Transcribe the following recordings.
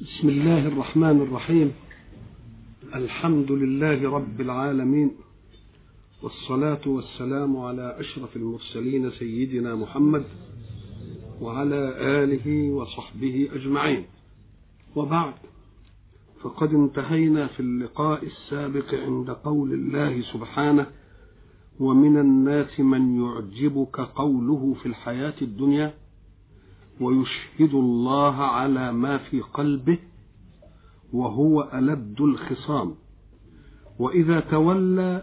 بسم الله الرحمن الرحيم. الحمد لله رب العالمين. والصلاة والسلام على أشرف المرسلين سيدنا محمد وعلى آله وصحبه أجمعين. وبعد فقد انتهينا في اللقاء السابق عند قول الله سبحانه ومن الناس من يعجبك قوله في الحياة الدنيا ويشهد الله على ما في قلبه وهو ألد الخصام. وإذا تولى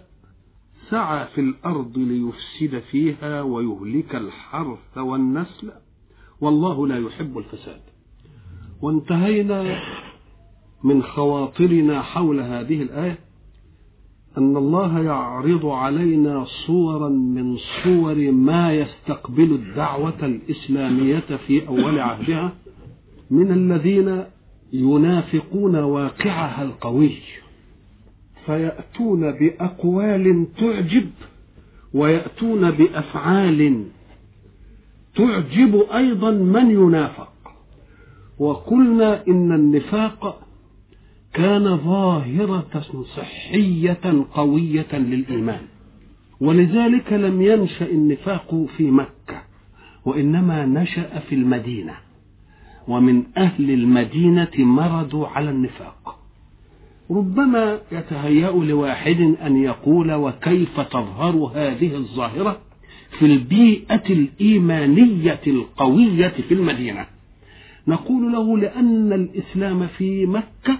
سعى في الأرض ليفسد فيها ويهلك الحرث والنسل والله لا يحب الفساد. وانتهينا من خواطرنا حول هذه الآية. أن الله يعرض علينا صورا من صور ما يستقبل الدعوة الإسلامية في أول عهدها من الذين ينافقون واقعها القوي فيأتون بأقوال تعجب ويأتون بأفعال تعجب أيضا من ينافق. وقلنا إن النفاق كان ظاهرة صحية قوية للإيمان ولذلك لم ينشأ النفاق في مكة وإنما نشأ في المدينة ومن أهل المدينة مرضوا على النفاق. ربما يتهيأ لواحد أن يقول وكيف تظهر هذه الظاهرة في البيئة الإيمانية القوية في المدينة؟ نقول له لأن الإسلام في مكة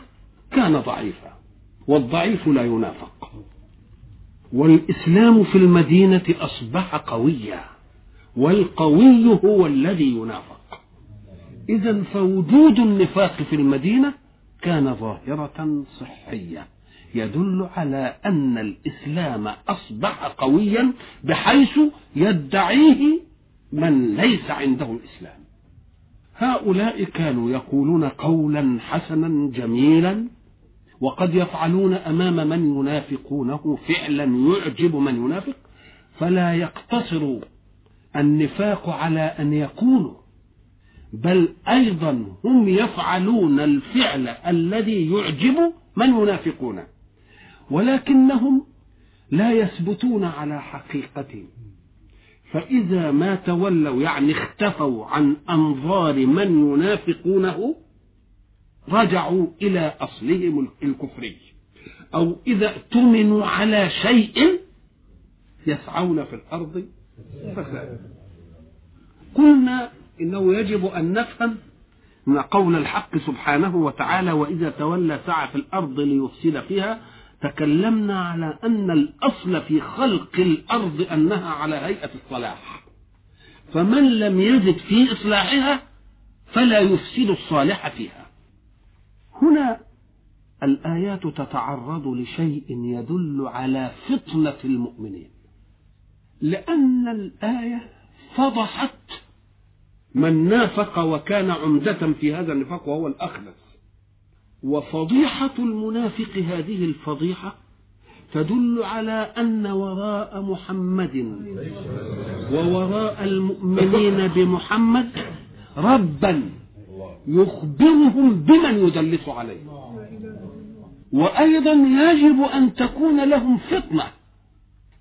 كان ضعيفا والضعيف لا ينافق. والإسلام في المدينة أصبح قويا والقوي هو الذي ينافق. إذا فوجود النفاق في المدينة كان ظاهرة صحية يدل على أن الإسلام أصبح قويا بحيث يدعيه من ليس عنده الإسلام. هؤلاء كانوا يقولون قولا حسنا جميلا وقد يفعلون أمام من ينافقونه فعلا يعجب من ينافق فلا يقتصر النفاق على أن يقولوا بل أيضا هم يفعلون الفعل الذي يعجب من ينافقون ولكنهم لا يثبتون على حقيقتهم. فإذا ما تولوا يعني اختفوا عن أنظار من ينافقونه رجعوا إلى أصلهم الكفري. أو إذا اؤتمنوا على شيء يسعون في الأرض فسادا. قلنا إنه يجب أن نفهم من قول الحق سبحانه وتعالى وإذا تولى سعى في الأرض ليفسد فيها تكلمنا على أن الأصل في خلق الأرض أنها على هيئة الصلاح. فمن لم يجد في إصلاحها فلا يفسد الصالح فيها. هنا الآيات تتعرض لشيء يدل على فطنة المؤمنين لأن الآية فضحت من نافق وكان عمدة في هذا النفاق وهو الأخنس. وفضيحة المنافق هذه الفضيحة تدل على أن وراء محمد ووراء المؤمنين بمحمد ربا. يخبرهم بمن يدلس عليه. وأيضا يجب أن تكون لهم فطنة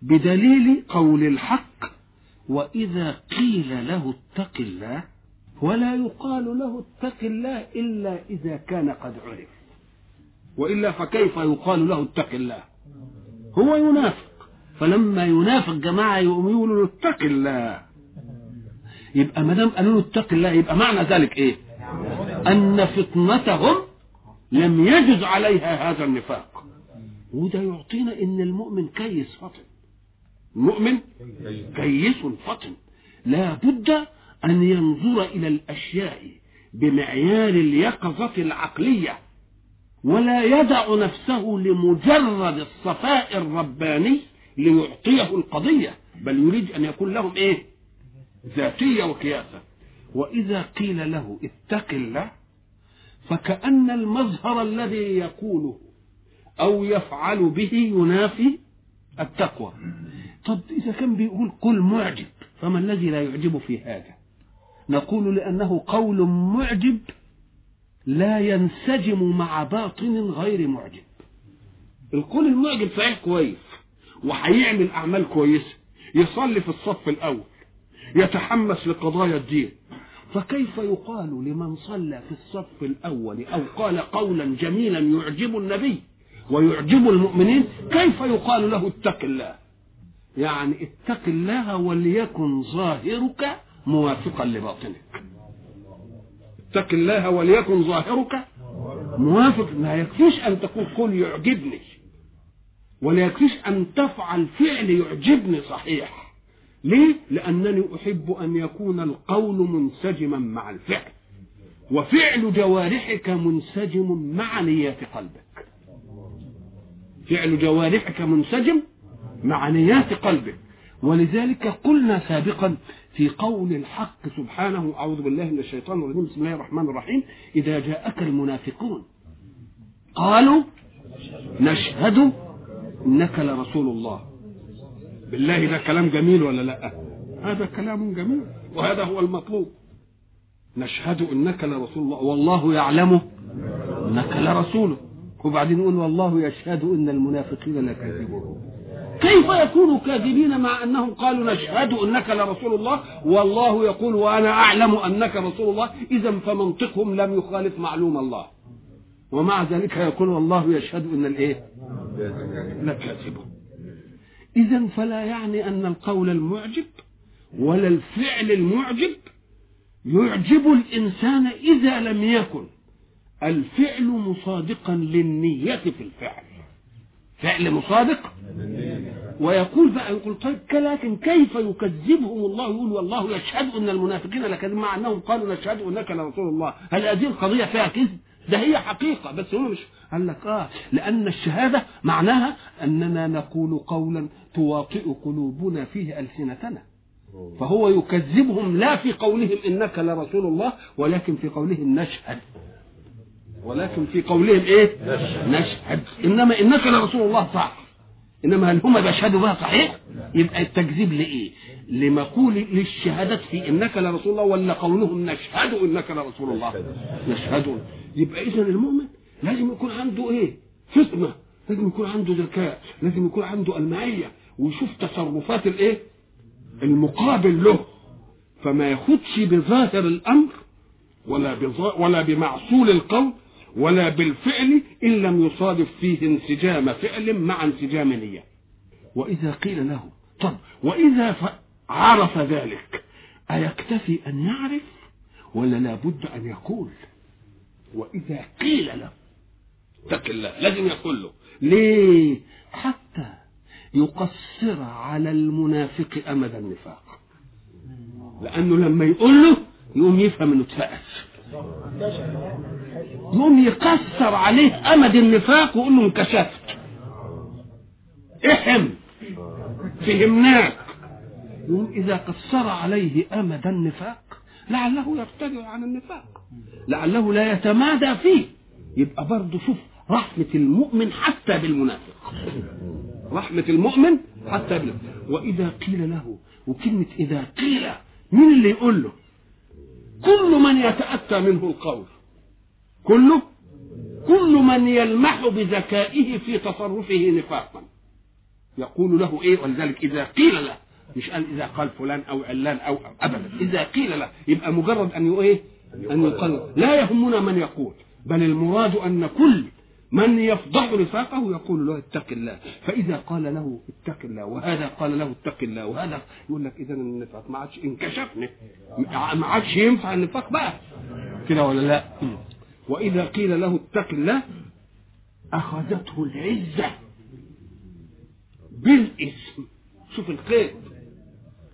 بدليل قول الحق. وإذا قيل له اتق الله ولا يقال له اتق الله إلا إذا كان قد عرف. وإلا فكيف يقال له اتق الله؟ هو ينافق. فلما ينافق جماعة يقولوا له اتق الله. يبقى ما دام قالوا له اتق الله يبقى معنى ذلك إيه؟ أن فطنتهم لم يجز عليها هذا النفاق. وده يعطينا إن المؤمن كيس فطن المؤمن كيس فطن لا بد أن ينظر إلى الأشياء بمعيار اليقظة العقلية ولا يدع نفسه لمجرد الصفاء الرباني ليعطيه القضية بل يريد أن يكون لهم إيه؟ ذاتية وكياسه وإذا قيل له اتق الله فكأن المظهر الذي يقوله أو يفعل به ينافي التقوى. طب إذا كان بيقول قل معجب فما الذي لا يعجب في هذا؟ نقول لأنه قول معجب لا ينسجم مع باطن غير معجب. القول المعجب صحيح كويس وهيعمل أعمال كويسة يصلي في الصف الأول يتحمس لقضايا الدين فكيف يقال لمن صلى في الصف الأول أو قال قولا جميلا يعجب النبي ويعجب المؤمنين؟ كيف يقال له اتق الله؟ يعني اتق الله وليكن ظاهرك موافقا لباطنك. اتق الله وليكن ظاهرك موافق. ما يكفيش أن تقول قل يعجبني ولا يكفيش أن تفعل فعل يعجبني صحيح. ليه؟ لأنني أحب أن يكون القول منسجما مع الفعل وفعل جوارحك منسجم مع نيات قلبك. فعل جوارحك منسجم مع نيات قلبك. ولذلك قلنا سابقا في قول الحق سبحانه أعوذ بالله من الشيطان الرجيم بسم الله الرحمن الرحيم إذا جاءك المنافقون قالوا نشهد إنك لرسول الله. بالله ده كلام جميل ولا لا؟ هذا كلام جميل وهذا هو المطلوب. نشهد إنك لرسول الله والله يعلم إنك لرسوله. وبعدين يقول والله يشهد إن المنافقين لكاذبون. كيف يكونوا كاذبين مع أنهم قالوا نشهد إنك لرسول الله؟ والله يقول وأنا أعلم أنك رسول الله. اذا فمنطقهم لم يخالف معلوم الله. ومع ذلك يقول والله يشهد إن الإيه؟ لكاذبون. اذا فلا يعني أن القول المعجب ولا الفعل المعجب يعجب الإنسان إذا لم يكن الفعل مصادقا للنية في الفعل. فعل مصادق؟ ويقول بقى يقول طيب لكن كيف يكذبهم الله يقول والله يشهد إن المنافقين لكذب مع أنهم قالوا نشهد إنك لرسول الله. هل هذه القضية فيها كذب؟ ده هي حقيقة بس هو مش قال لك آه لأن الشهادة معناها أننا نقول قولا تواطئ قلوبنا فيه ألسنتنا. فهو يكذبهم لا في قولهم إنك لرسول الله ولكن في قولهم نشهد. ولكن في قولهم إيه؟ نشهد. إنما إنك لرسول الله صح. إنما هل هم بيشهدوا بها صحيح؟ يبقى التكذيب لإيه؟ لمقول للشهادة في إنك لرسول الله ولا قولهم نشهد إنك لرسول الله؟ نشهد. يبقى اذا المؤمن لازم يكون عنده إيه؟ فطنة. لازم يكون عنده ذكاء. لازم يكون عنده المعية. ويشوف تصرفات الإيه؟ المقابل له. فما ياخدش بظاهر الأمر ولا ولا بمعصول القول ولا بالفعل إن لم يصادف فيه انسجام فعل مع انسجام نية. وإذا قيل له طب وإذا عرف ذلك أيكتفي أن يعرف ولا لابد أن يقول؟ وإذا قيل له اتق الله لازم يقول له. ليه؟ حتى يقصر على المنافق أمد النفاق. لأنه لما يقول له يقوم يفهم إنه اتفقس يقوم يكسر عليه أمد النفاق ويقول له انكشفت. احم. فهمناك. يقوم إذا قصر عليه أمد النفاق لعله يرتدع عن النفاق. لعله لا يتمادى فيه. يبقى برضه شوف رحمة المؤمن حتى بالمنافق. رحمة المؤمن حتى بالمنافق. وإذا قيل له وكلمة إذا قيل مين اللي يقول له؟ كل من يتأتى منه القول. كله؟ كل من يلمح بذكائه في تصرفه نفاقا. يقول له إيه؟ ولذلك إذا قيل له مش قال إذا قال فلان أو علان أو ابدا. إذا قيل له يبقى مجرد أن إيه؟ أن يقال لا يهمنا من يقول بل المراد أن كل من يفضح نفاقه يقول له اتق الله. فإذا قال له اتق الله وهذا قال له اتق الله وهذا يقول لك إذا النفاق ما عادش انكشفنا ما عادش ينفع النفاق بقى. كده ولا لا؟ وإذا قيل له اتق الله أخذته العزة بالاسم. شوف القيد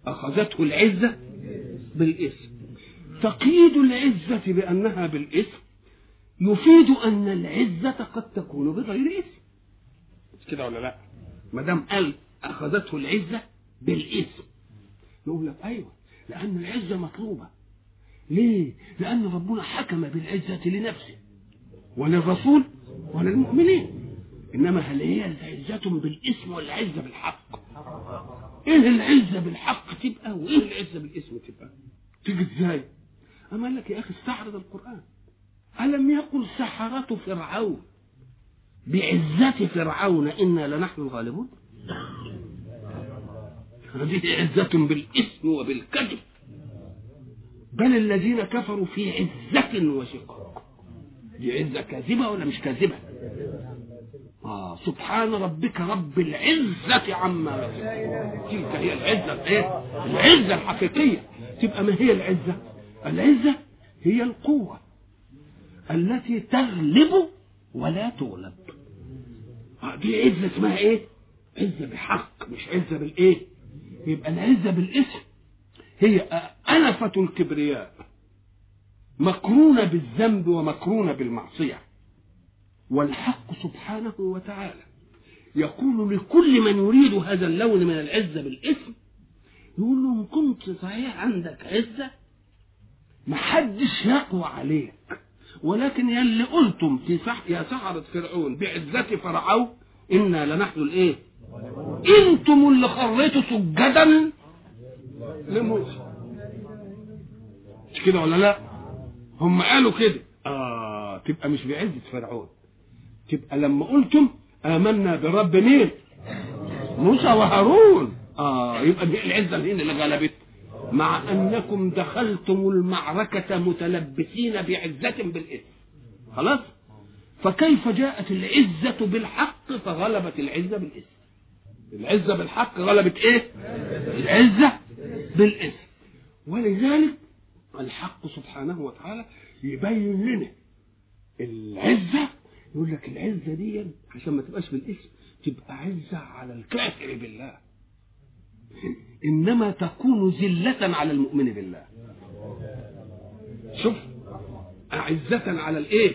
أخذته العزة بالاسم. تقييد العزة بأنها بالاسم يفيد أن العزة قد تكون بغير اسم كده ولا لا؟ ما دام قال أخذته العزة بالاسم يقول لك أيوه لأن العزة مطلوبة. ليه؟ لأن ربنا حكم بالعزة لنفسه وللرسول وللمؤمنين. إنما هل هي العزة بالاسم ولا العزه بالحق؟ إيه العزة بالحق تبقى وإيه العزة بالاسم تبقى؟ تيجي إزاي؟ اما قال لك يا أخي استعرض القرآن. ألم يقل سحرة فرعون؟ بعزة فرعون إنا لنحن الغالبون. هذه عزة بالإثم وبالكذب. بل الذين كفروا في عزة وشقاق. دي عزة كاذبة ولا مش كاذبة؟ آه سبحان ربك رب العزة عما تلك هي العزة الايه العزة الحقيقية. تبقى ما هي العزة؟ العزة هي القوة. التي تغلب ولا تغلب. آه دي عزة اسمها إيه؟ عزة بحق مش عزة بالإيه؟ يبقى العزة بالاسم. هي أنفة الكبرياء مقرونة بالذنب ومقرونة بالمعصية. والحق سبحانه وتعالى يقول لكل من يريد هذا اللون من العزة بالاسم يقول له إن كنت صحيح عندك عزة محدش يقوى عليك. ولكن يلي قلتم في صح يا سحرة فرعون بعزة فرعون إنا لنحن الإيه؟ أنتم اللي خريتوا سجدا لموسى مش كده ولا لا؟ هم قالوا كده آه تبقى مش بعزة فرعون تبقى لما قلتم آمنا برب مين؟ موسى وهارون آه يبقى دي العزة اللي اللي غلبت مع أنكم دخلتم المعركة متلبسين بعزة بالإثم خلاص؟ فكيف جاءت العزة بالحق فغلبت العزة بالإثم العزة بالحق غلبت إيه؟ العزة بالإثم ولذلك الحق سبحانه وتعالى يبين لنا العزة يقول لك العزة دي عشان ما تبقاش بالاسم تبقى عزة على الكافر بالله إنما تكون ذلة على المؤمن بالله شوف أعزة على الإيه؟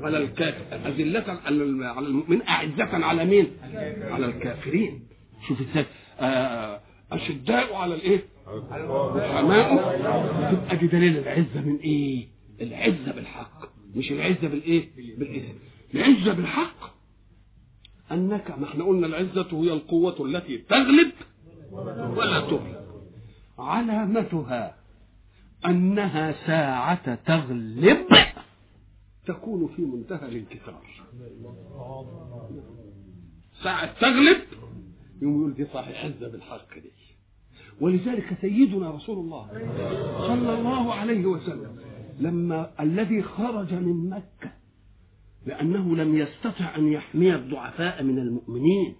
على الكافر أذلة على المؤمن أعزة على مين؟ على الكافرين شوف إزاي أشداء على الإيه؟ رحماء تبقى دي دليل العزة من إيه؟ العزة بالحق مش العزة بالإيه؟ بالإثم العزة بالحق أنك ما إحنا قلنا العزة هي القوة التي تغلب ولا تغلب علامتها أنها ساعة تغلب تكون في منتهى الانكسار. ساعة تغلب يقوم يقول دي صحيح عزة بالحق دي. ولذلك سيدنا رسول الله صلى الله عليه وسلم لما الذي خرج من مكة لأنه لم يستطع أن يحمي الضعفاء من المؤمنين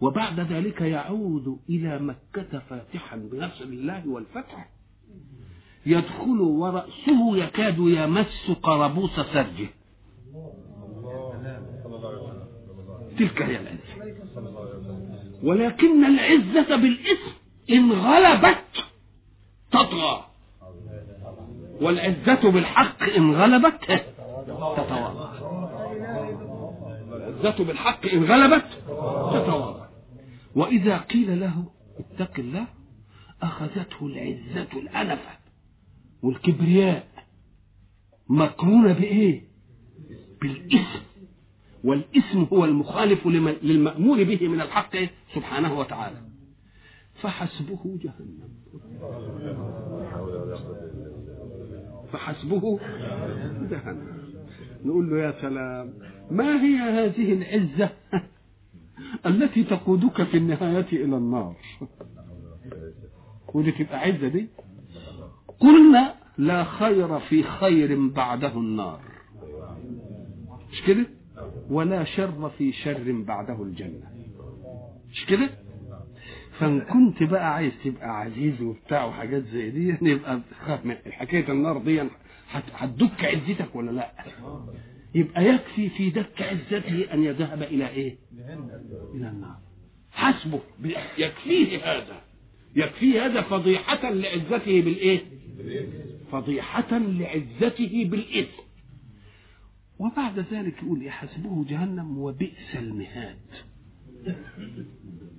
وبعد ذلك يعود إلى مكة فاتحا بنصر الله والفتح. يدخل ورأسه يكاد يمس قربوس سرجه تلك هي العزة. ولكن العزة بالإسم إن غلبت تطغى. والعزة بالحق إن غلبت تتواضع العزة بالحق إن غلبت تتواضع وإذا قيل له اتق الله أخذته العزة الأنفة والكبرياء. مقرونة بإيه؟ بالاسم والاسم هو المخالف للمأمور به من الحق سبحانه وتعالى. فحسبه جهنم. فحسبه جهنم. نقول له يا سلام ما هي هذه العزة؟ التي تقودك في النهاية إلى النار. ودي تبقى عزة دي. قلنا لا خير في خير بعده النار. مش كده؟ ولا شر في شر بعده الجنة. مش كده؟ فإن كنت بقى عايز تبقى عزيز وبتاع وحاجات زي دي يبقى تخاف من حكاية النار دي هتدك عزتك ولا لا؟ يبقى يكفي في دك عزته أن يذهب إلى إيه؟ إلى النار. حسبه يكفيه هذا. يكفيه هذا فضيحة لعزته بالإيه؟ فضيحة لعزته بالإثم. وبعد ذلك يقول يحسبه جهنم وبئس المهاد.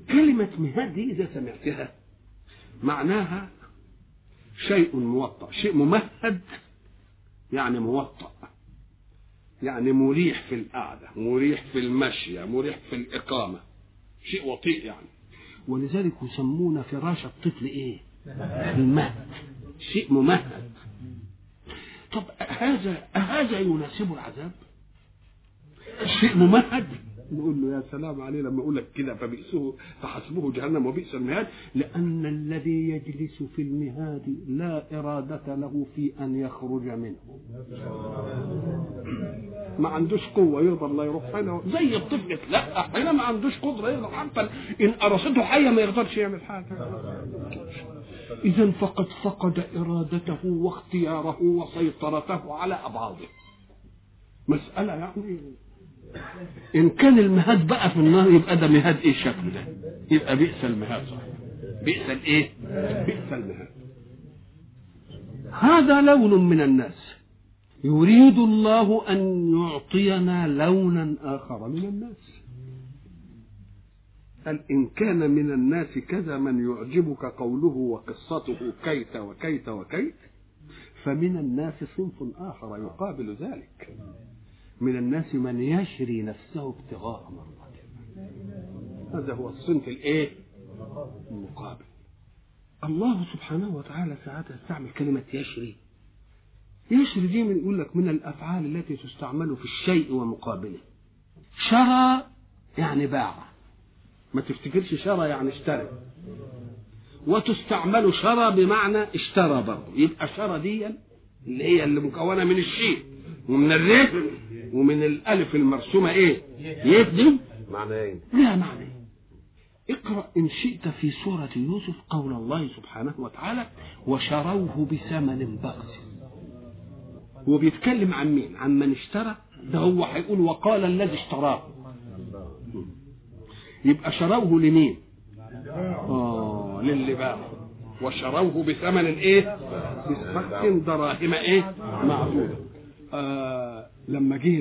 كلمة مهاد دي إذا سمعتها معناها شيء موطأ شيء ممهد يعني موطأ. يعني مريح في القعدة مريح في المشية مريح في الإقامة. شيء وطيء يعني. ولذلك يسمون فراش الطفل إيه؟ المهد. شيء ممهد. طب هذا هذا يناسب العذاب؟ شيء ممهد؟ نقول له يا سلام عليه لما يقول لك كده فبئسه فحسبه جهنم وبئس المهاد. لأن الذي يجلس في المهاد لا إرادة له في أن يخرج منه. ما عندوش قوة يقدر لا يروح هنا زي الطفل لا هنا ما عندوش قدرة يقدر حتى إن قرصته حية ما يقدرش يعمل حاجة. إذا فقد فقد إرادته واختياره وسيطرته على أبعاضه مسألة يعني إن كان المهاد بقى في النار يبقى ده مهاد إيه الشكل ده؟ يبقى بئس المهاد صح؟ بئس الايه بئس المهاد. هذا لون من الناس. يريد الله أن يعطينا لونا آخر من الناس. قال إن كان من الناس كذا من يعجبك قوله وقصته كيت وكيت وكيت فمن الناس صنف آخر يقابل ذلك. من الناس من يشري نفسه ابتغاء مرضات هذا هو الصنف الايه؟ المقابل. الله سبحانه وتعالى ساعات يستعمل كلمة يشري. يشري دي من يقول لك من الأفعال التي تستعمل في الشيء ومقابله. شرى يعني باع. ما تفتكرش شرى يعني اشترى. وتستعمل شرى بمعنى اشترى برضه. يبقى شرى دي اللي هي اللي مكونة من الشيء. ومن الريح ومن الألف المرسومة إيه؟ يدي معنى إيه؟ لا معنى اقرأ إن شئت في سورة يوسف قول الله سبحانه وتعالى وشروه بثمن بخس هو بيتكلم عن مين؟ عن من اشترى؟ ده هو هيقول وقال الذي اشتراه. يبقى شروه لمين؟ آه للي باعه وشروه بثمن إيه؟ بخس دراهم إيه؟ معدودة. آه لما جه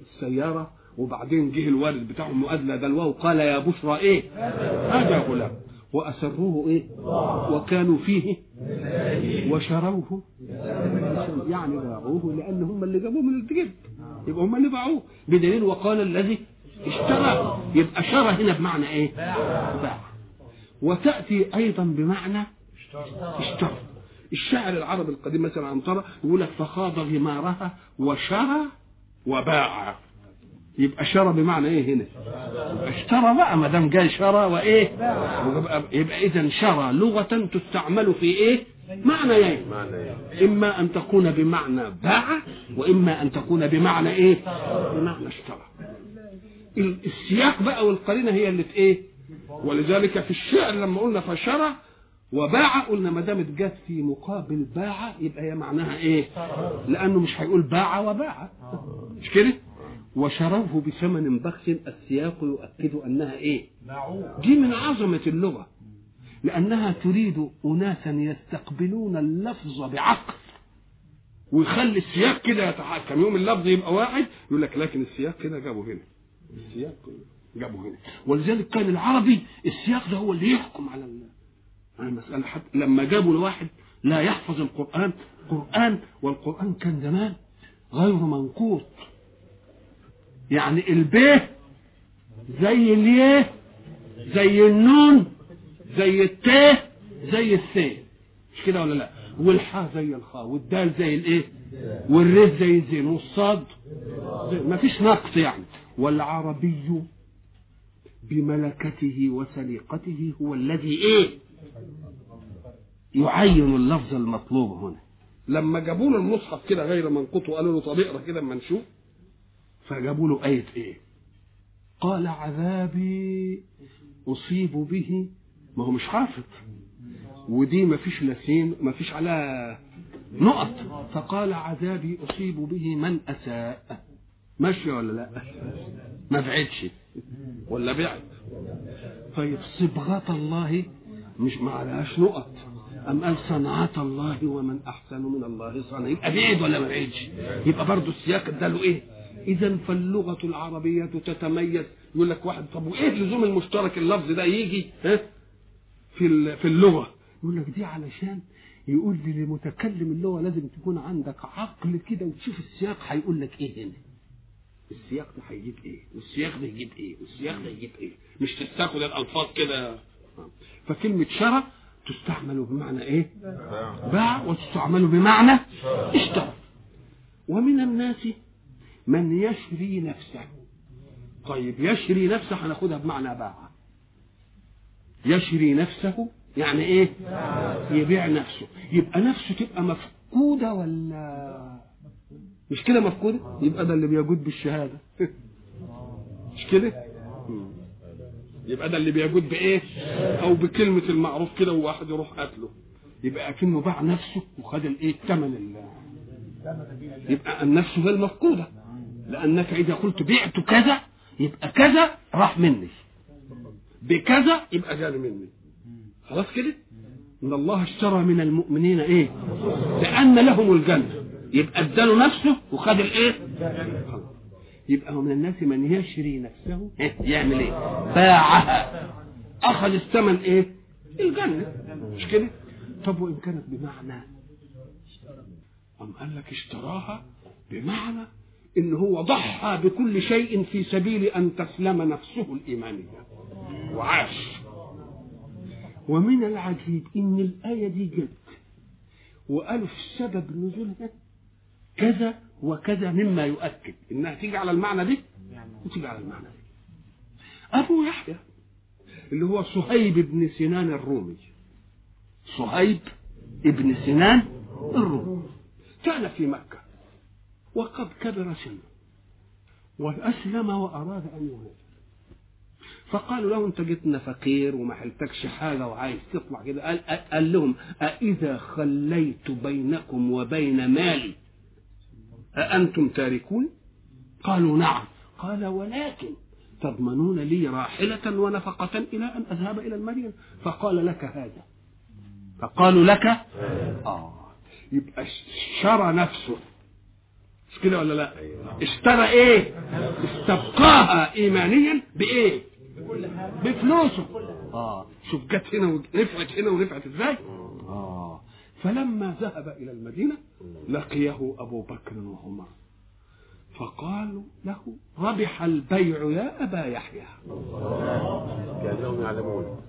السيارة وبعدين جه الوالد بتاعهم وأدلى دلوه وقال يا بشرى إيه؟ هذا غلام. وأسروه إيه؟ وكانوا فيه وشروه. يعني باعوه لأن هم اللي جابوه من الجد. يبقى هم اللي باعوه. بدليل وقال الذي اشترى. يبقى شرى هنا بمعنى إيه؟ باع. وتأتي أيضا بمعنى اشترى. الشاعر العربي القديم مثلا عنترة يقول لك فخاض غمارها وشرى وباع. يبقى شرى بمعنى إيه هنا؟ اشترى بقى ما دام جاي شرى وإيه؟ يبقى, إذا شرى لغة تستعمل في إيه؟ معنى إيه؟ إما أن تكون بمعنى باع وإما أن تكون بمعنى إيه؟ بمعنى اشترى. السياق بقى والقرينة هي اللي إيه؟ ولذلك في الشعر لما قلنا فشرى وباع قلنا ما دامت جت في مقابل باع يبقى هي معناها إيه؟ لأنه مش هيقول باع وباع مش كده؟ وشروه بثمن بخس السياق يؤكد أنها إيه؟ دي من عظمة اللغة لأنها تريد اناسا يستقبلون اللفظ بعقل ويخلي السياق كده يتحكم يوم اللفظ يبقى واحد يقول لك لكن السياق كده جابه هنا السياق جابه هنا ولذلك كان العربي السياق ده هو اللي يحكم على الله المسألة حتى لما جابوا لواحد لا يحفظ القرآن قرآن والقرآن كان زمان غير منقوط. يعني البيه زي اليه زي النون زي التاه زي الثاء مش كده ولا لا؟ والحاء زي الخاء والدال زي الايه؟ والري زي الزين والصاد ما فيش نقص يعني. والعربي بملكته وسليقته هو الذي إيه؟ يعين اللفظ المطلوب هنا. لما جابوا له المصحف كده غير منقوط وقالوا له طب اقرأ كده اما نشوف. فجابوا له آية إيه؟ قال عذابي أصيب به. ما هو مش حافظ. ودي ما فيش لسين ما فيش عليها نقط. فقال عذابي أصيب به من أساء. ماشي ولا لا؟ ما بعدش ولا بعد طيب صبغة الله مش ما عليهاش نقط. أم قال صنعة الله ومن أحسن من الله صنعا يبقى بعيد ولا ما بعيدش؟ يبقى برضه السياق اداله إيه؟ إذا فاللغة العربية تتميز. يقول لك واحد طب وإيه لزوم المشترك؟ اللفظ ده يجي ها؟ في في اللغة. يقول لك دي علشان يقول لي لمتكلم اللغة لازم تكون عندك عقل كده وتشوف السياق هيقول لك إيه هنا. السياق ده هيجيب إيه؟ والسياق ده يجيب إيه؟ والسياق ده يجيب إيه؟ مش تستاخد الألفاظ كده فكلمة شرى تستعمل بمعنى إيه؟ باع وتستعمل بمعنى اشترى. ومن الناس من يشري نفسه. طيب يشري نفسه هناخدها بمعنى باع. يشري نفسه يعني إيه؟ يبيع نفسه. يبقى نفسه تبقى مفقودة ولا؟ مش كده مفقودة؟ يبقى ده اللي بيجود بالشهادة. مش كده؟ يبقى ده اللي بيجود بإيه؟ أو بكلمة المعروف كده وواحد يروح قتله يبقى أكنه باع نفسه وخد الإيه؟ الثمن يبقى النفس هي المفقودة. لأنك إذا قلت بعت كذا يبقى كذا راح مني. بكذا يبقى جاني مني. خلاص كده؟ إن الله اشترى من المؤمنين إيه؟ لأن لهم الجنة. يبقى اداله نفسه وخد الإيه؟ يبقى من الناس من يشري نفسه. إيه؟ يعمل إيه؟ باعها. أخذ الثمن إيه؟ الجنة. مش كده؟ طب وإن كانت بمعنى؟ أم قال لك اشتراها بمعنى إن هو ضحى بكل شيء في سبيل أن تسلم نفسه الايمانيه وعاش. ومن العجيب إن الآية دي جت. وقالوا في سبب نزولها كذا وكذا مما يؤكد. إنها تيجي على المعنى دي؟ وتيجي على المعنى دي. أبو يحيى اللي هو صهيب بن سنان الرومي. صهيب ابن سنان الرومي. كان في مكة وقد كبر سنه وأسلم وأراد أن يهاجر فقالوا له أنت جيتنا فقير وما حلتكش حاجة وعايز تطلع كده. قال, قال لهم أإذا خليت بينكم وبين مالي أأنتم تاركون؟ قالوا نعم. قال ولكن تضمنون لي راحلة ونفقة إلى أن أذهب إلى المدينة. فقال لك هذا. فقالوا لك؟ آه. يبقى اشترى نفسه. مش كده ولا لا؟ اشترى إيه؟ استبقاها ايمانيا بإيه؟ بفلوسه. آه. شوف جت هنا ونفعت هنا ونفعت إزاي؟ آه. فلما ذهب إلى المدينة لقيه أبو بكر وعمر. فقالوا له ربح البيع يا أبا يحيى. كأنهم يعلمون.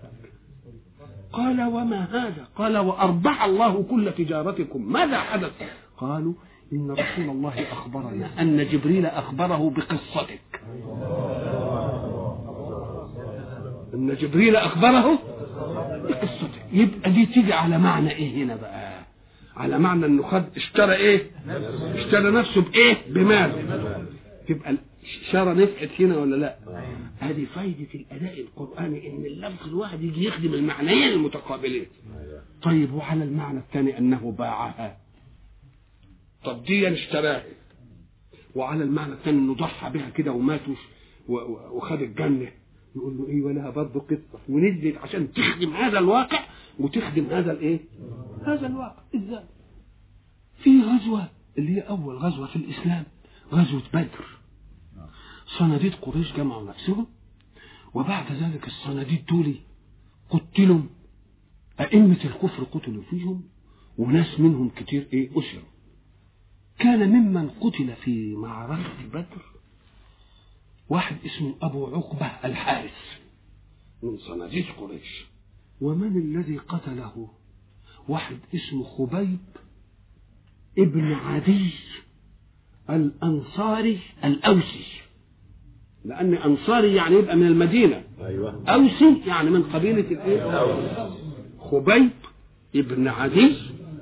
قال وما هذا؟ قال وأربح الله كل تجارتكم. ماذا حدث؟ قالوا إن رسول الله أخبرنا أن جبريل أخبره بقصتك. أن جبريل أخبره بقصتك. يبقى دي تيجي على معنى إيه هنا بقى؟ على معنى إنه خد اشترى إيه؟ اشترى نفسه بإيه؟ بمال تبقى الإشارة نفعت هنا ولا لأ؟ هذه فايدة الأداء القرآني إن اللفظ الواحد يجي يخدم المعنيين المتقابلين. طيب وعلى المعنى الثاني أنه باعها. طب دي اشتراها. وعلى المعنى الثاني إنه ضحى بها كده ومات وخد الجنة. يقول له إيه ولها برضه قصة. ونزلت عشان تخدم هذا الواقع وتخدم هذا الإيه؟ هذا الواقع. إزاي؟ في غزوة اللي هي أول غزوة في الإسلام غزوة بدر. صناديد قريش جمعوا نفسهم وبعد ذلك الصناديد دول قتلوا أئمة الكفر قتلوا فيهم وناس منهم كتير إيه أسروا. كان ممن قتل في معركة بدر واحد اسمه أبو عقبة الحارث من صناديد قريش. ومن الذي قتله؟ واحد اسمه خبيب ابن عدي الأنصاري الأوسي. لأن أنصاري يعني يبقى من المدينة. أيوه. أوسي يعني من قبيلة الإيه؟ خبيب ابن عدي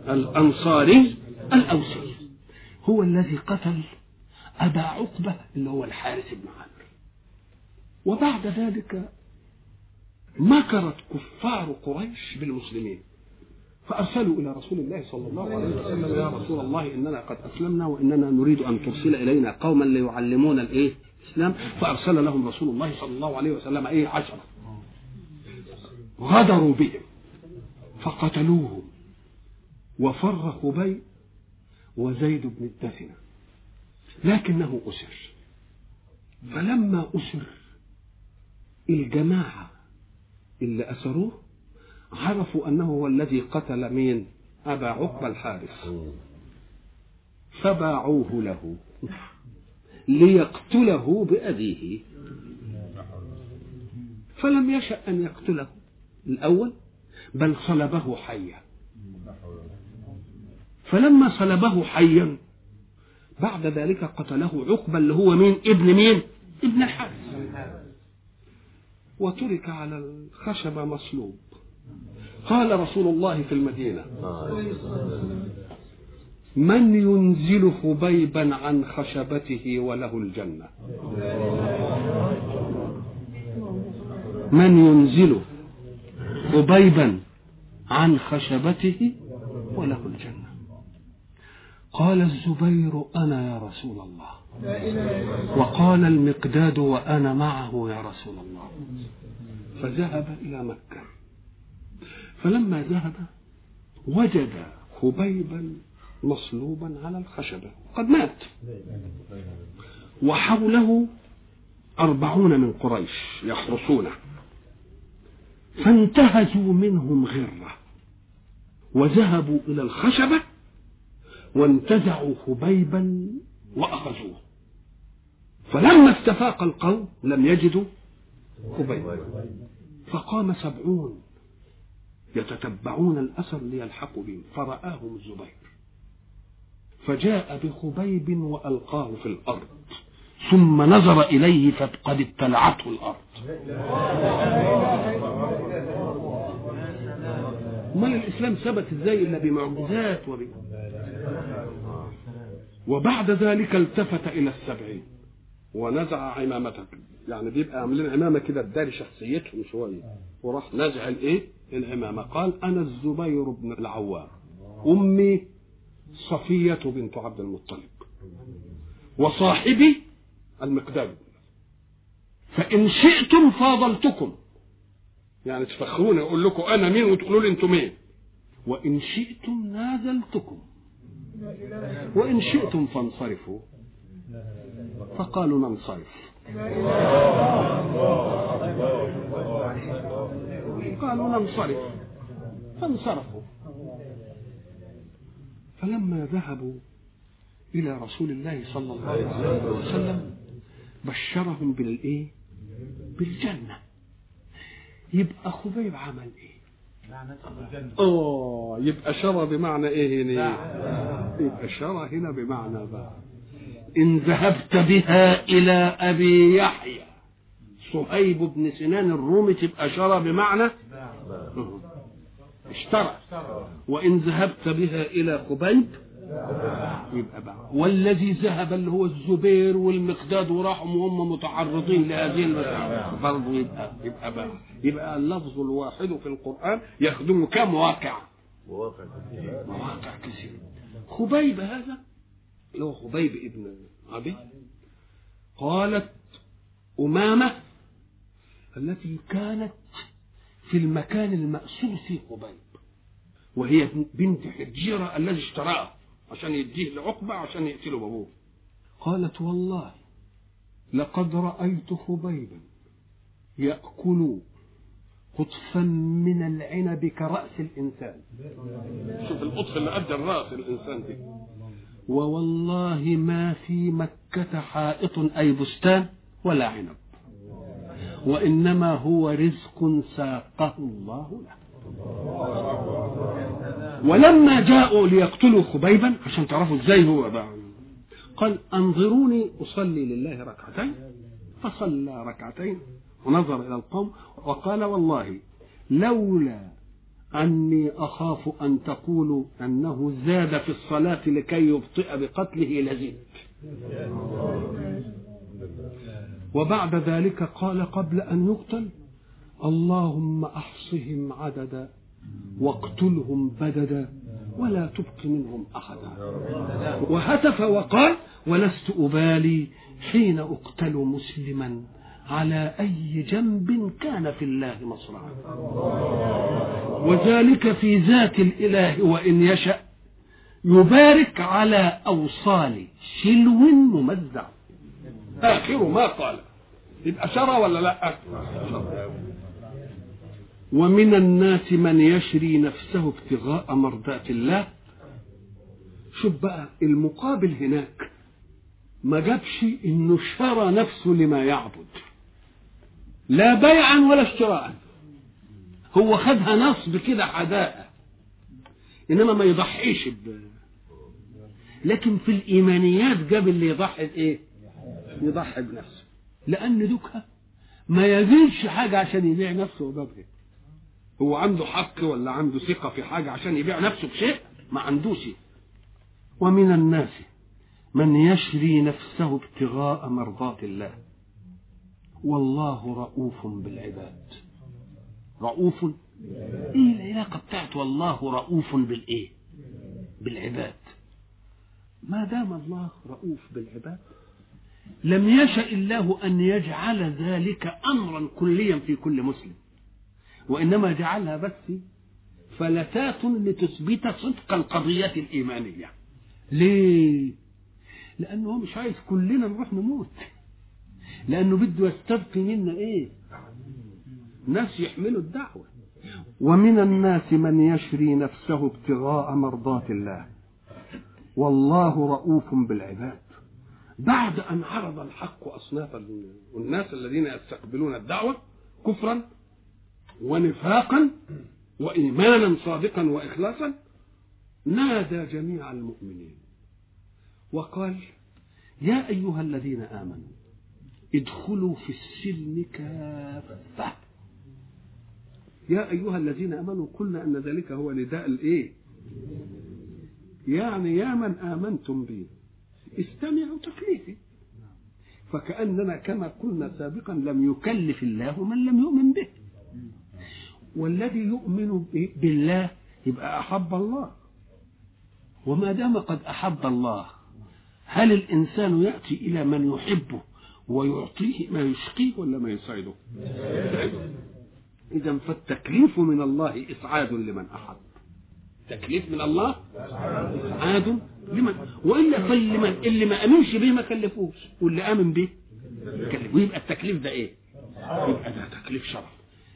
الأنصاري الأوسي. هو الذي قتل أبا عقبة اللي هو الحارث بن عامر. وبعد ذلك مكرت كفار قريش بالمسلمين. فأرسلوا إلى رسول الله صلى الله عليه وسلم. يا رسول الله إننا قد أسلمنا وإننا نريد أن ترسل إلينا قوما ليعلمون الإيه؟ الإسلام. فأرسل لهم رسول الله صلى الله عليه وسلم إيه؟ عشرة. غدروا بهم فقتلوهم وفر خبيب وزيد بن الدثنة لكنه أسر. فلما أسر الجماعة اللي أسروه عرفوا أنه هو الذي قتل مين؟ أبا عقبة الحارث. فباعوه له. ليقتله بأبيه. فلم يشأ أن يقتله الأول بل صلبه حيا. فلما صلبه حيا بعد ذلك قتله عقبة اللي هو مين؟ ابن مين؟ ابن الحارث. وترك على الخشبة مصلوب. قال رسول الله في المدينة. من ينزل خبيبا عن خشبته وله الجنة؟ من ينزل خبيبا عن خشبته وله الجنة. قال الزبير أنا يا رسول الله. وقال المقداد وأنا معه يا رسول الله. فذهب إلى مكة. فلما ذهب وجد خبيبا مصلوبا على الخشبة. قد مات. وحوله أربعون من قريش يحرسونه. فانتهزوا منهم غرة. وذهبوا إلى الخشبة وانتزعوا خبيبا وأخذوه. فلما استفاق القوم لم يجدوا خبيبا. فقام سبعون. يتتبعون الأثر ليلحقوا بهم. فرآهم الزبير. فجاء بخبيب وألقاه في الأرض. ثم نظر إليه فقد ابتلعته الأرض. امال الإسلام ثبت إزاي إلا بمعجزات وب... وبعد ذلك التفت إلى السبعين. ونزع عمامته يعني بيبقى عاملين عمامة كده تداري شخصيتهم شوية. وراح نزع الإيه؟ العمامه قال أنا الزبير بن العوام. أمي صفية بنت عبد المطلب. وصاحبي المقداد. فإن شئتم فاضلتكم. يعني تفخروني أقول لكم أنا مين وتقولوا لي أنتم مين. وإن شئتم نازلتكم. وإن شئتم فانصرفوا. فقالوا ننصرف. قالوا ننصرف فانصرفوا. فلما ذهبوا إلى رسول الله صلى الله عليه وسلم بشرهم بالإيه؟ بالجنة. يبقى خبيب عمل إيه؟ آه يبقى شرى بمعنى إيه هنا؟ يبقى شرى هنا بمعنى بقى إن ذهبت بها إلى أبي يحيى. صهيب بن سنان الرومي تبقى شرى بمعنى اشترى. وإن ذهبت بها إلى خبيب يبقى بقى. والذي ذهب اللي هو الزبير والمقداد وراحوا وهم متعرضين لهذه المسألة. برضه يبقى يبقى بقى. يبقى اللفظ الواحد في القرآن يخدم كم واقع. مواقع كثيرة. مواقع كثيرة خبيب هذا؟ اللي هو خبيب ابن عبي قالت أمامة التي كانت في المكان المأسور في خبيب وهي بنت حجيرة الذي اشتراه عشان يديه لعقبة عشان يقتله بابوه. قالت والله لقد رأيت خبيبا يأكل قطفا من العنب كرأس الإنسان. شوف القطف اللي قد الرأس الإنسان دي. ووالله ما في مكة حائط أي بستان ولا عنب. وإنما هو رزق ساقه الله له. ولما جاءوا ليقتلوا خبيبا عشان تعرفوا إزاي هو بقى قال أنظروني أصلي لله ركعتين. فصلى ركعتين ونظر إلى القوم وقال والله لولا أني أخاف أن تقولوا أنه زاد في الصلاة لكي يبطئ بقتله لزدت. وبعد ذلك قال قبل أن يقتل اللهم أحصهم عددا واقتلهم بددا ولا تبق منهم أحدا. وهتف وقال ولست أبالي حين أقتل مسلما على أي جنب كان في الله مصرعا. وذلك في ذات الإله وإن يشأ يبارك على أوصال شلو ممزع. آخر ما قال. يبقى شرى ولا لا؟ ومن الناس من يشري نفسه ابتغاء مرضات الله. شوف بقى المقابل هناك. ما جابش إنه شرى نفسه لما يعبد. لا بيعا ولا اشتراء هو خدها نصب كده حداء. إنما ما يضحيش ب... لكن في الإيمانيات جاب اللي يضحي بإيه؟ يضحي بنفسه. لأن دوكها ما يزيدش حاجة عشان يبيع نفسه وبابه هو عنده حق ولا عنده ثقة في حاجة عشان يبيع نفسه بشيء؟ ما عندوش. ومن الناس من يشري نفسه ابتغاء مرضات الله. والله رؤوف بالعباد. رؤوف؟ إيه العلاقة بتاعت والله رؤوف بالإيه؟ بالعباد. ما دام الله رؤوف بالعباد لم يشأ الله أن يجعل ذلك أمرا كليا في كل مسلم وإنما جعلها بس فلتات لتثبت صدق القضية الإيمانية. ليه؟ لأنه هو مش عايز كلنا نروح نموت. لأنه بده يستبقي منا إيه؟ ناس يحملوا الدعوة. ومن الناس من يشري نفسه ابتغاء مرضات الله. والله رؤوف بالعباد. بعد أن عرض الحق أصناف الناس الذين يستقبلون الدعوة كفرا ونفاقا وإيمانا صادقا وإخلاصا نادى جميع المؤمنين وقال يا أيها الذين آمنوا ادخلوا في السلم كافة. يا أيها الذين آمنوا قلنا أن ذلك هو نداء الإيه؟ يعني يا من آمنتم بي. استمعوا تكليفي. فكأننا كما قلنا سابقا لم يكلف الله من لم يؤمن به. والذي يؤمن بالله يبقى أحب الله. وما دام قد أحب الله هل الإنسان يأتي إلى من يحبه ويعطيه ما يشقيه ولا ما يسعده؟ إذا فالتكليف من الله إسعاد لمن أحب. تكليف من الله إسعاد. لمن؟ وإلا فاللي اللي ما أمنش به ما كلفوش. واللي آمن به كلف. ويبقى التكليف ده إيه؟ يبقى ده تكليف شرف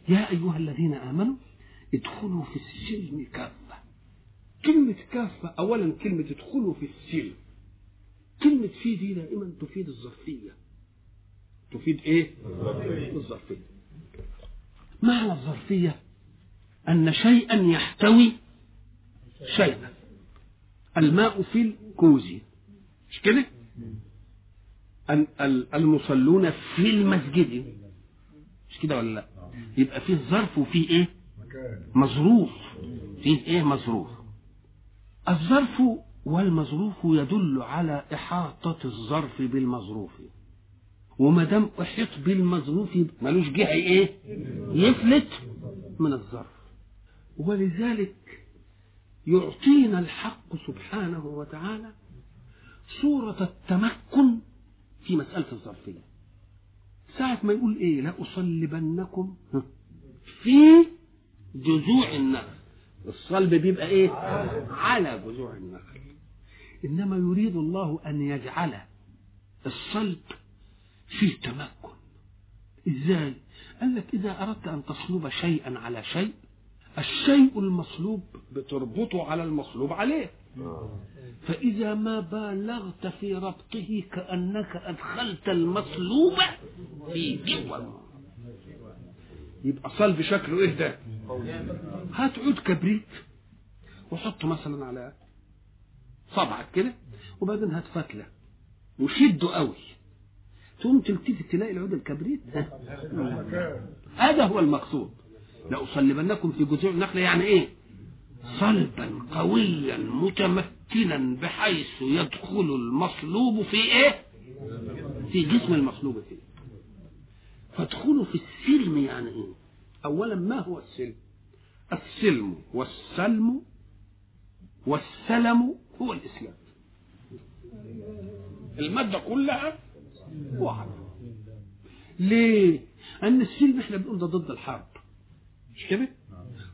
يا أيها الذين آمنوا ادخلوا في السلم كافة. كلمة كافة أولا كلمة ادخلوا في السلم. كلمة في دي دائما تفيد الظرفية. تفيد إيه؟ الظرفية. معنى الظرفية أن شيئا يحتوي شيئا. الماء في الكوز مش كده؟ المصلون في المسجد مش كده ولا لا؟ يبقى فيه ظرف وفيه إيه؟ مظروف فيه إيه مظروف الظرف والمظروف يدل على إحاطة الظرف بالمظروف وما دام أحيط بالمظروف ملوش جهة إيه؟ يفلت من الظرف ولذلك يعطينا الحق سبحانه وتعالى صورة التمكن في مسألة الظرفية. ساعة ما يقول إيه؟ لأصلبنكم في جذوع النخل. الصلب بيبقى إيه؟ على جذوع النخل. إنما يريد الله أن يجعل الصلب فيه تمكن إزاي؟ قال لك إذا أردت أن تصلب شيئا على شيء الشيء المصلوب بتربطه على المصلوب عليه. فإذا ما بالغت في ربطه كأنك أدخلت المصلوب في جوه. يبقى صلب شكله إيه ده؟ هات عود كبريت وحطه مثلا على صبعك كده وبعدين هات فتلة وشده قوي. تقوم تلتفت تلاقي العود الكبريت ده. هذا هو المقصود. لأصلبنكم في جذوع النخلة يعني إيه؟ صلبا قويا متمكنا بحيث يدخل المصلوب في إيه؟ في جسم المصلوب فيه. فادخلوا في السلم يعني إيه؟ اولا ما هو السلم؟ السلم والسلم والسلم هو الإسلام. المادة كلها واحدة. ليه؟ ان السلم إحنا بنقول ده ضد الحرب. مش كده؟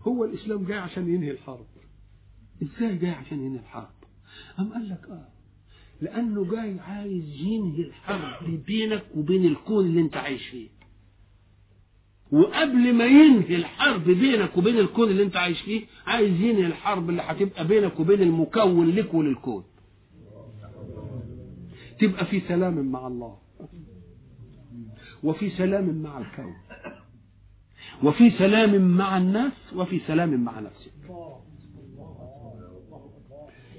هو الإسلام جاي عشان ينهي الحرب. إزاي جاي عشان ينهي الحرب؟ أم قال لك آه لأنه جاي عايز ينهي الحرب بينك وبين الكون اللي أنت عايش فيه. وقبل ما ينهي الحرب بينك وبين الكون اللي أنت عايش فيه عايز ينهي الحرب اللي هتبقى بينك وبين المكون لك وللكون. تبقى في سلام مع الله. وفي سلام مع الكون. وفي سلام مع الناس وفي سلام مع نفسك.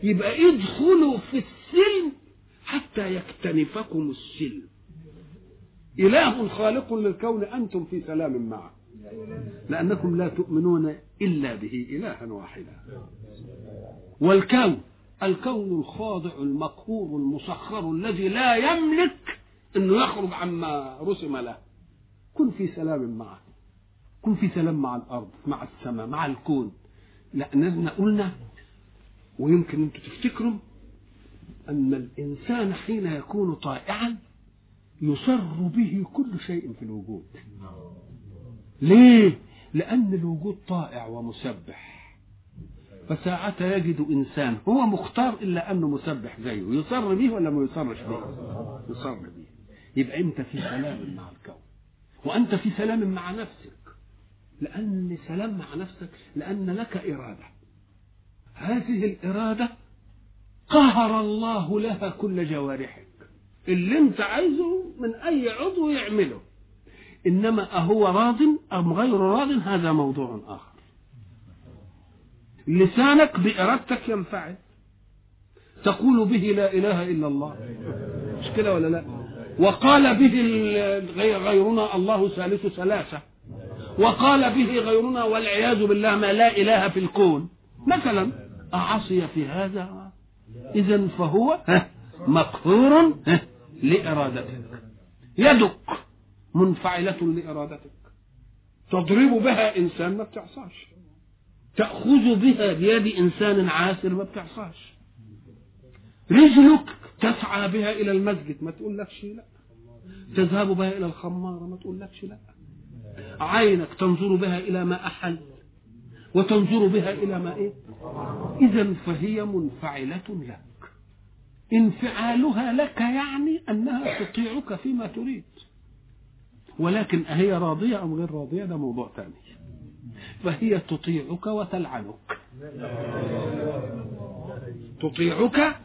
يبقى ادخلوا في السلم حتى يكتنفكم السلم. إله خالق للكون أنتم في سلام معه. لأنكم لا تؤمنون إلا به إلها واحدا. والكون الكون الخاضع المقهور المسخر الذي لا يملك انه يخرج عما رسم له. كن في سلام معه. كن في سلام مع الأرض مع السماء مع الكون. لاننا قلنا ويمكن أنتم تفتكروا أن الإنسان حين يكون طائعا يسر به كل شيء في الوجود. ليه؟ لأن الوجود طائع ومسبح. فساعة يجد إنسان هو مختار إلا أنه مسبح زيه يصر به ولا ما يصرش به؟ يصر به. يبقى أنت في سلام مع الكون وأنت في سلام مع نفسك. لأن سلام مع نفسك لأن لك إرادة. هذه الإرادة قهر الله لها كل جوارحك. اللي أنت عايزه من أي عضو يعمله. إنما أهو راض أم غير راض هذا موضوع آخر. لسانك بإرادتك ينفعل. تقول به لا إله إلا الله. مش كده ولا لا؟ وقال به غيرنا الله ثالث ثلاثة. وقال به غيرنا والعياذ بالله ما لا إله في الكون. مثلا أعصي في هذا؟ إذا فهو مقهور لإرادتك. يدك منفعلة لإرادتك. تضرب بها إنسان ما بتعصاش تأخذ بها بيد إنسان عاسر ما بتعصاش رجلك تسعى بها إلى المسجد ما تقول لكش لا. تذهب بها إلى الخمارة ما تقول لكش لا. عينك تنظر بها إلى ما أحل وتنظر بها إلى ما إيه؟ إذا فهي منفعلة لك. انفعالها لك يعني أنها تطيعك فيما تريد. ولكن أهي راضية أم غير راضية؟ ده موضوع ثاني. فهي تطيعك وتلعنك. تطيعك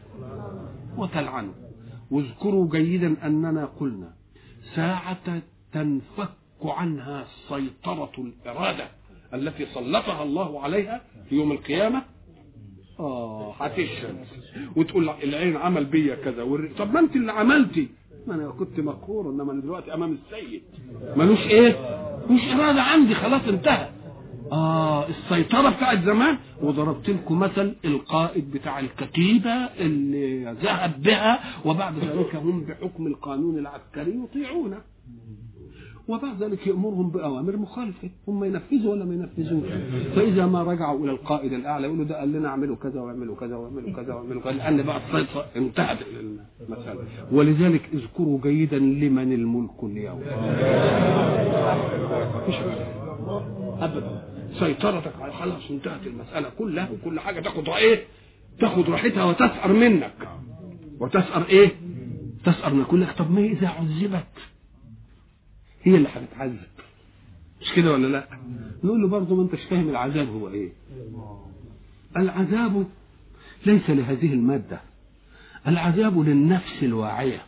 وتلعنك. واذكروا جيدا أننا قلنا ساعة تنفك عنها سيطرة الإرادة التي سلطها الله عليها في يوم القيامة؟ آه هتشهد وتقول العين عمل بيا كذا والر... طب ما انت اللي عملتي؟ ما أنا كنت مقهور إنما أنا دلوقتي أمام السيد. ملوش إيه؟ مش إرادة عندي خلاص انتهى. آه السيطرة بتاعت زمان. وضربت لكم مثل القائد بتاع الكتيبة اللي ذهب بها وبعد ذلك هم بحكم القانون العسكري يطيعونه. وبعد ذلك يأمرهم بأوامر مخالفة. هم ينفذوا ولا ما ينفذوش. فإذا ما رجعوا إلى القائد الأعلى يقولوا ده قال لنا اعملوا كذا واعملوا كذا واعملوا كذا واعملوا كذا لأن بقى السيطرة انتهت المسألة. ولذلك اذكروا جيدا لمن الملك اليوم. مفيش أبدا. سيطرتك على خلاص انتهت المسألة كلها وكل حاجة. تاخد إيه؟ تاخد راحتها وتسأر منك. وتسأر إيه؟ تسأر من لك طب ما إذا عذبت؟ هي اللي هتتعذب مش كده ولا لا؟ نقول له برضه ما انتش فاهم العذاب هو إيه. العذاب ليس لهذه المادة. العذاب للنفس الواعية.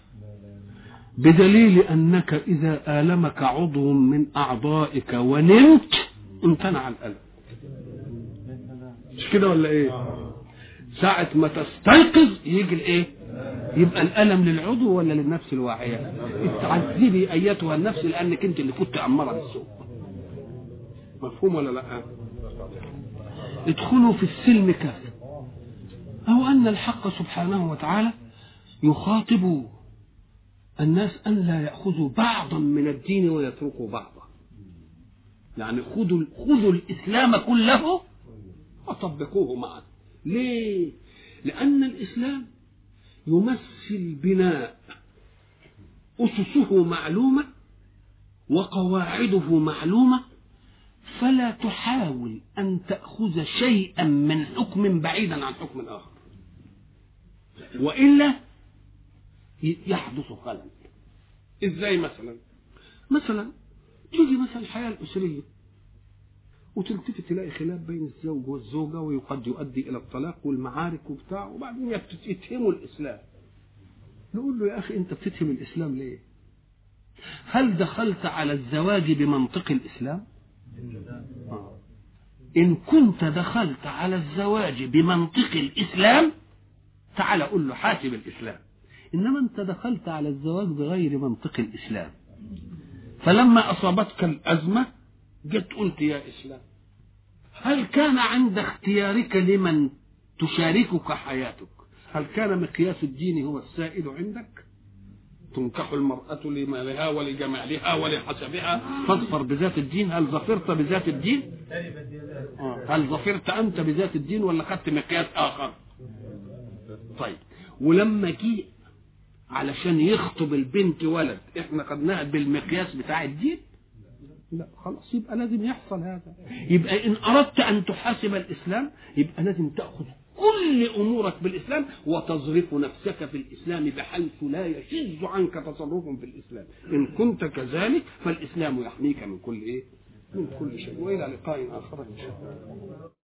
بدليل أنك إذا آلمك عضو من أعضائك ونمت امتنع الألم. مش كده ولا إيه؟ ساعة ما تستيقظ يجي الإيه؟ يبقى الألم للعضو ولا للنفس الواعية تعذبي أيتها النفس لأنك أنت اللي كنت أمارة بالسوء مفهوم ولا لأ؟ ادخلوا في السلم كافة. أو أن الحق سبحانه وتعالى يخاطب الناس أن لا يأخذوا بعضا من الدين ويتركوا بعضا. يعني خذوا خذوا الإسلام كله وطبقوه معا. ليه؟ لأن الإسلام يمثل بناء أسسه معلومة وقواعده معلومة فلا تحاول أن تأخذ شيئا من حكم بعيدا عن حكم آخر وإلا يحدث خلل. إزاي مثلا؟ مثلا تيجي مثلا الحياة الأسرية. وتلتفت تلاقي خلاف بين الزوج والزوجة وقد يؤدي إلى الطلاق والمعارك وبتاع وبعدين يتهموا الإسلام. نقول له يا أخي أنت بتتهم الإسلام ليه؟ هل دخلت على الزواج بمنطق الإسلام؟ آه. إن كنت دخلت على الزواج بمنطق الإسلام تعال قول له حاسب الإسلام. إنما أنت دخلت على الزواج بغير منطق الإسلام. فلما أصابتك الأزمة جت قلت يا إسلام هل كان عند اختيارك لمن تشاركك حياتك؟ هل كان مقياس الدين هو السائد عندك؟ تنكح المرأة لمالها ولجمالها ولحسبها. فاظفر بذات الدين. هل ظفرت بذات الدين؟ آه. هل ظفرت أنت بذات الدين ولا خدت مقياس آخر؟ طيب. ولما جه علشان يخطب البنت ولد إحنا خدناها بالمقياس بتاع الدين؟ لا خلاص يبقى لازم يحصل هذا. يبقى إن أردت أن تحاسب الإسلام يبقى لازم تأخذ كل أمورك بالإسلام وتظرف نفسك في الإسلام بحيث لا يشذ عنك تصرف في الإسلام. إن كنت كذلك فالإسلام يحميك من كل إيه؟ من كل شيء. وإلى لقاء آخر إن شاء الله.